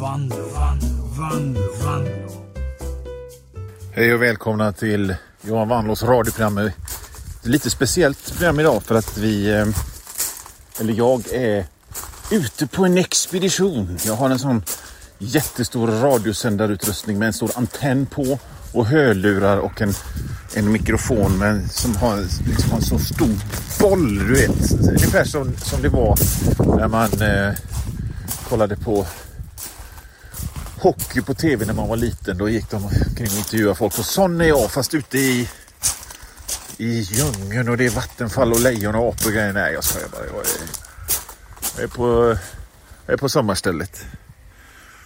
Vando, vando, vando, Hej och välkomna till Johan Wanlås radioprogram. Ett lite speciellt program idag för att vi, eh, eller jag är ute på en expedition. Jag har en sån jättestor radiosändarutrustning med en stor antenn på och hörlurar och en, en mikrofon med, som har liksom en så stor boll, du vet. Ungefär som, som det var när man eh, kollade på hockey på tv när man var liten. Då gick de omkring och intervjuade folk. Och sån är jag fast ute i, i djungeln och det är vattenfall och lejon och apor och grejer. Nej, jag skojar bara. Jag är, jag är, på, jag är på sommarstället.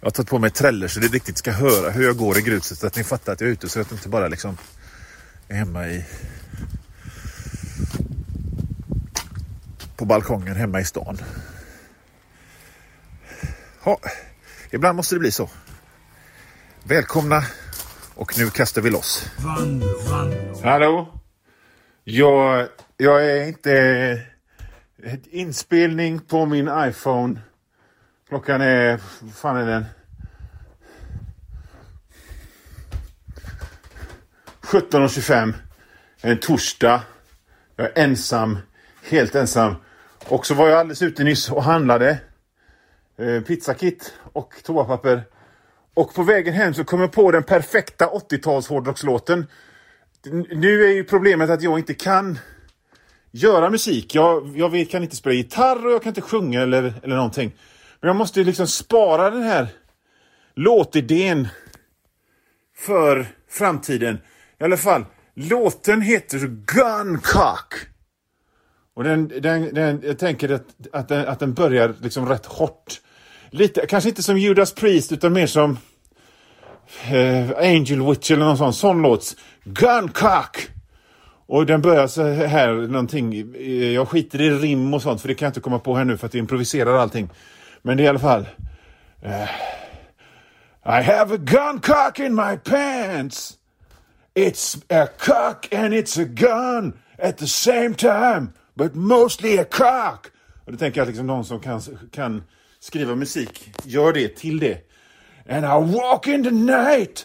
Jag har tagit på mig träller så det riktigt ska höra hur jag går i gruset så att ni fattar att jag är ute så att jag inte bara liksom är hemma i på balkongen hemma i stan. Ja, ibland måste det bli så. Välkomna och nu kastar vi loss. Hallå? Jag, jag är inte... Inspelning på min iPhone. Klockan är... Vad fan är den? 17.25. En torsdag. Jag är ensam. Helt ensam. Och så var jag alldeles ute nyss och handlade. Eh, pizzakit och toapapper. Och på vägen hem så kom jag på den perfekta 80-tals hårdrockslåten. Nu är ju problemet att jag inte kan göra musik. Jag, jag vet, kan inte spela gitarr och jag kan inte sjunga eller, eller någonting. Men jag måste ju liksom spara den här låtidén för framtiden. I alla fall, låten heter Guncock. Och den, den, den, jag tänker att, att, den, att den börjar liksom rätt hårt. Lite, kanske inte som Judas Priest utan mer som eh, Angel Witch eller någon sån, sån låt. Guncock! Och den börjar så här någonting. Eh, jag skiter i rim och sånt för det kan jag inte komma på här nu för att jag improviserar allting. Men det är i alla fall. Uh, I have a gun cock in my pants. It's a cock and it's a gun at the same time. But mostly a cock. Och då tänker jag liksom någon som kan, kan skriva musik. Gör det till det. And I walk in the night.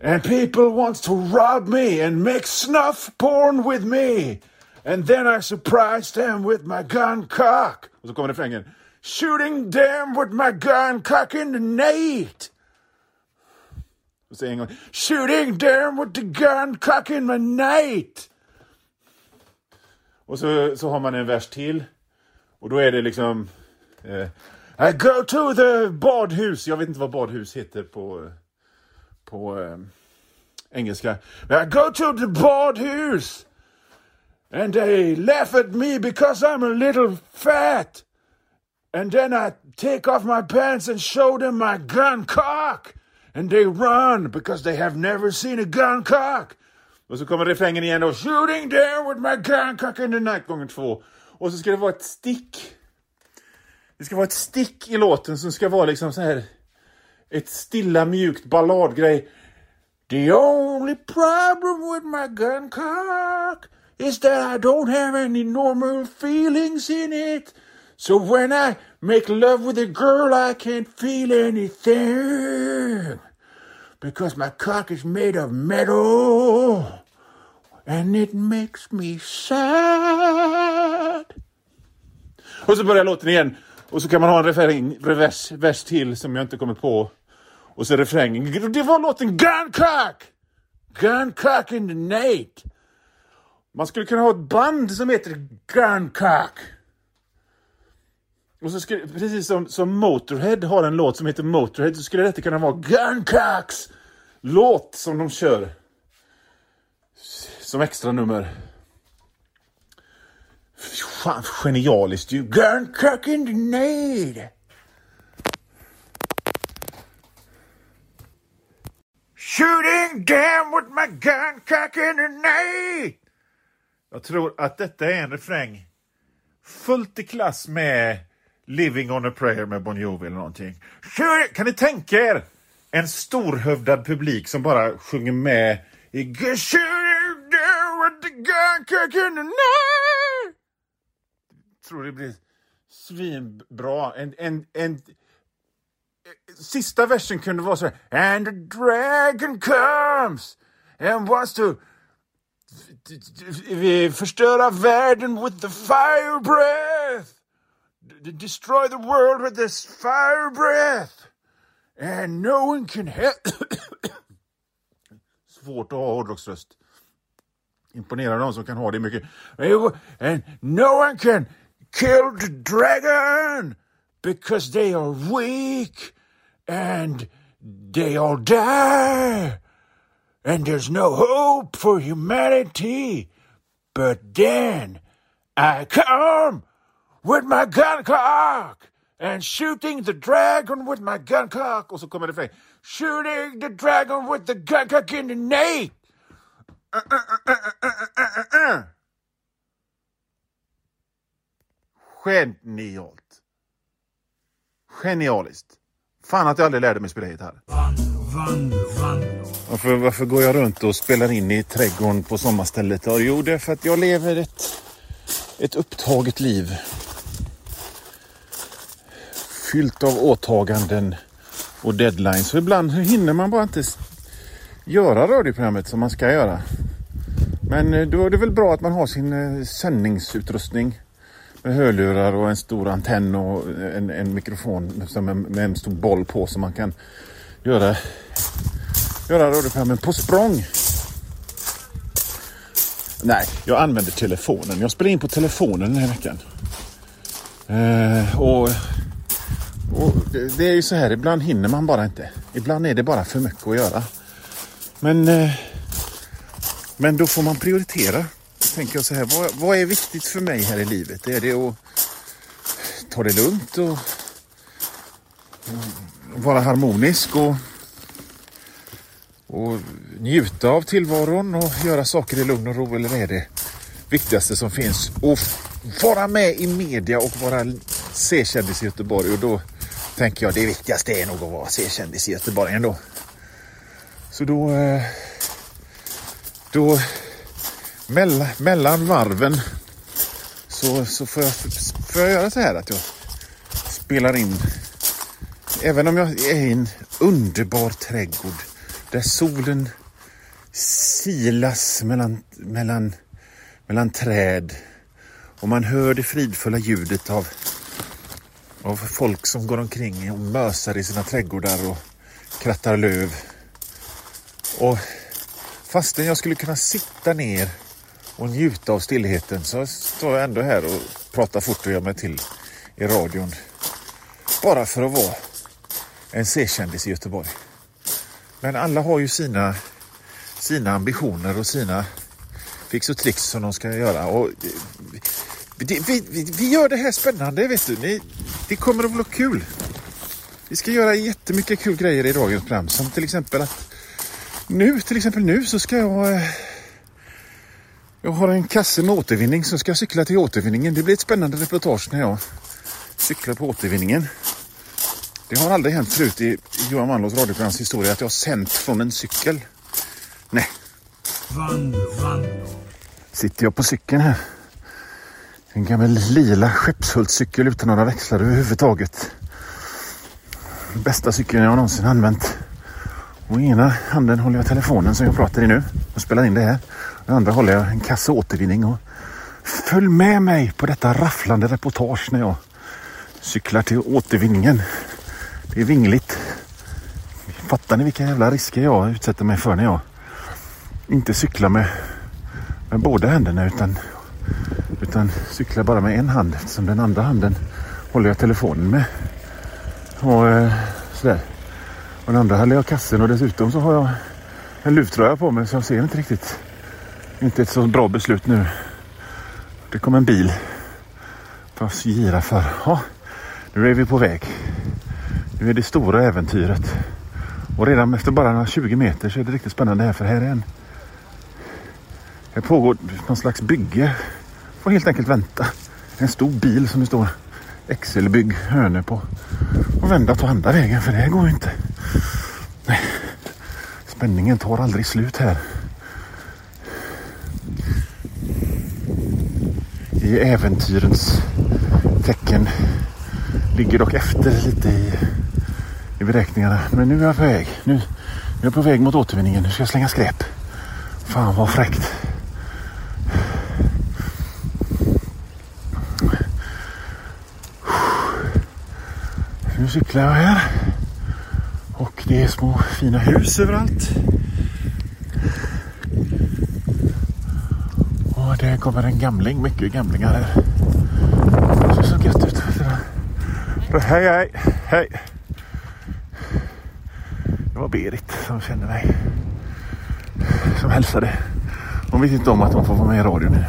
And people wants to rob me and make snuff porn with me. And then I surprise them with my gun cock. Och så kommer refrängen. Shooting them with my gun cock in the night. Och så en. Shooting them with the gun cock in my night. Och så, så har man en vers till. Och då är det liksom... Eh, I go to the badhus. Jag vet inte vad badhus heter på, på eh, engelska. I go to the badhus. And they laugh at me because I'm a little fat. And then I take off my pants and show them my gun cock. And they run because they have never seen a gun cock. Och så kommer refrängen igen då. Shooting there with my gun cock in the night gånger två. Och så ska det vara ett stick. Det ska vara ett stick i låten som ska vara liksom så här. Ett stilla mjukt balladgrej. The only problem with my gun cock is that I don't have any normal feelings in it. So when I make love with a girl, I can't feel anything. Because my cock is made of metal. And it makes me sad. Och så börjar låten igen. Och så kan man ha en refräng, revers, vers till som jag inte kommer på. Och så refrängen. Det var låten Guncock! Guncock in the night. Man skulle kunna ha ett band som heter Guncock. Och så skulle, precis som, som Motorhead har en låt som heter Motorhead så skulle detta kunna vara Guncocks låt som de kör. Som extra nummer. Fan, genialiskt ju. Guncock in the need. Shooting down with my gun cock in the night. Jag tror att detta är en refräng fullt i klass med Living on a prayer med Bon Jovi eller någonting. Kan ni tänka er en storhövdad publik som bara sjunger med i Shooting down with the gun cock in the night tror det blir svinbra. En, en, en, sista versen kunde vara så här. And the dragon comes and wants to förstöra världen with the fire breath. Destroy the world with this fire breath. And no one can help... Svårt att ha hårdrocksröst. Imponerar de som kan ha det mycket. Eh, and no one can kill the dragon because they are weak and they all die. And there's no hope for humanity. But then I come with my gun cock and shooting the dragon with my gun cock. Och så kommer det. Shooting the dragon with the gun cock in the nape. Uh, uh, uh, Genialt. Genialiskt. Fan att jag aldrig lärde mig spela gitarr. Varför, varför går jag runt och spelar in i trädgården på sommarstället? Ja, jo, det är för att jag lever ett, ett upptaget liv. Fyllt av åtaganden och deadlines. Så ibland hinner man bara inte göra radioprogrammet som man ska göra. Men eh, då är det väl bra att man har sin eh, sändningsutrustning med hörlurar och en stor antenn och en, en mikrofon som en, med en stor boll på så man kan göra, göra radioprogrammen på språng. Nej, jag använder telefonen. Jag spelar in på telefonen den här veckan. Eh, och, och det, det är ju så här, ibland hinner man bara inte. Ibland är det bara för mycket att göra. Men, eh, men då får man prioritera. Tänker jag så här, vad, vad är viktigt för mig här i livet? Är det att ta det lugnt och, och vara harmonisk och, och njuta av tillvaron och göra saker i lugn och ro? Eller är det viktigaste som finns att vara med i media och vara C-kändis i Göteborg? Och då tänker jag det viktigaste är nog att vara C-kändis i Göteborg ändå. Så då... Eh, då mellan, mellan varven så, så får, jag, får jag göra så här att jag spelar in. Även om jag är i en underbar trädgård där solen silas mellan, mellan, mellan träd och man hör det fridfulla ljudet av, av folk som går omkring och mösar i sina trädgårdar och krattar löv. Och fastän jag skulle kunna sitta ner och njuta av stillheten så står jag ändå här och pratar fort och gör mig till i radion. Bara för att vara en C-kändis i Göteborg. Men alla har ju sina, sina ambitioner och sina fix och tricks som de ska göra. Och vi, vi, vi gör det här spännande, vet du. Ni, det kommer att bli kul. Vi ska göra jättemycket kul grejer i dagens program. Som till exempel att nu, till exempel nu så ska jag... Eh, jag har en kasse med återvinning så ska jag cykla till återvinningen. Det blir ett spännande reportage när jag cyklar på återvinningen. Det har aldrig hänt förut i Johan Wannlås radioprograms historia att jag har sänt från en cykel. Nej, sitter jag på cykeln här. En gammal lila Skeppshultscykel utan några växlar överhuvudtaget. Bästa cykeln jag någonsin använt. Och i ena handen håller jag telefonen som jag pratar i nu och spelar in det här. Den i andra håller jag en kasse återvinning. Och följ med mig på detta rafflande reportage när jag cyklar till återvinningen. Det är vingligt. Fattar ni vilka jävla risker jag utsätter mig för när jag inte cyklar med, med båda händerna utan, utan cyklar bara med en hand eftersom den andra handen håller jag telefonen med. Och eh, sådär. Och den andra hade jag kassen och dessutom så har jag en luvtröja på mig så jag ser inte riktigt. Inte ett så bra beslut nu. Det kom en bil. Fast gira för. Ja, nu är vi på väg. Nu är det stora äventyret. Och redan efter bara några 20 meter så är det riktigt spännande här för här är en... Här pågår någon slags bygge. Får helt enkelt vänta. En stor bil som det står Excelbygg Hönö på. Och vända och ta andra vägen för det här går ju inte. Spänningen tar aldrig slut här. I äventyrens tecken ligger dock efter lite i, i beräkningarna. Men nu är jag på väg. Nu, nu är jag på väg mot återvinningen. Nu ska jag slänga skräp. Fan vad fräckt. Nu cyklar jag här. Det är små fina hus överallt. Och det kommer en gamling, mycket gamlingar här. Det ser så gött ut. Hej, hej, hej. Det var Berit som kände mig. Som hälsade. Hon vet inte om att hon får vara med i radion nu.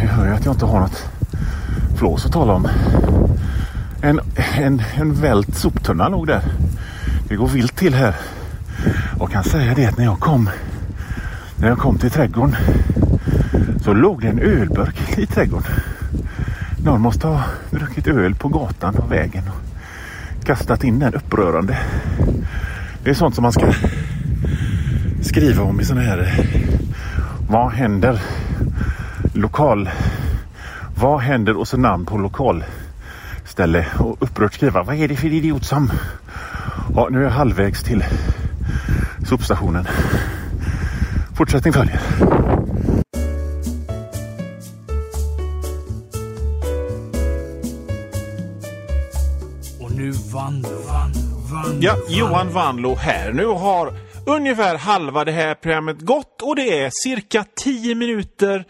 Jag hör ju att jag inte har något flås att tala om. En, en, en vält soptunna låg där. Det går vilt till här. Och kan säga det att när jag kom när jag kom till trädgården så låg det en ölburk i trädgården. Någon måste ha druckit öl på gatan och vägen och kastat in den upprörande. Det är sånt som man ska skriva om i sådana här vad händer lokal vad händer och så namn på lokalställe och upprört skriva vad är det för idiot som ja nu är jag halvvägs till sopstationen fortsättning följer. Och nu Vanlo, Vanlo, Vanlo. Ja, Johan Vanlo här. Nu har ungefär halva det här programmet gått och det är cirka 10 minuter,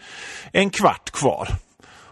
en kvart kvar.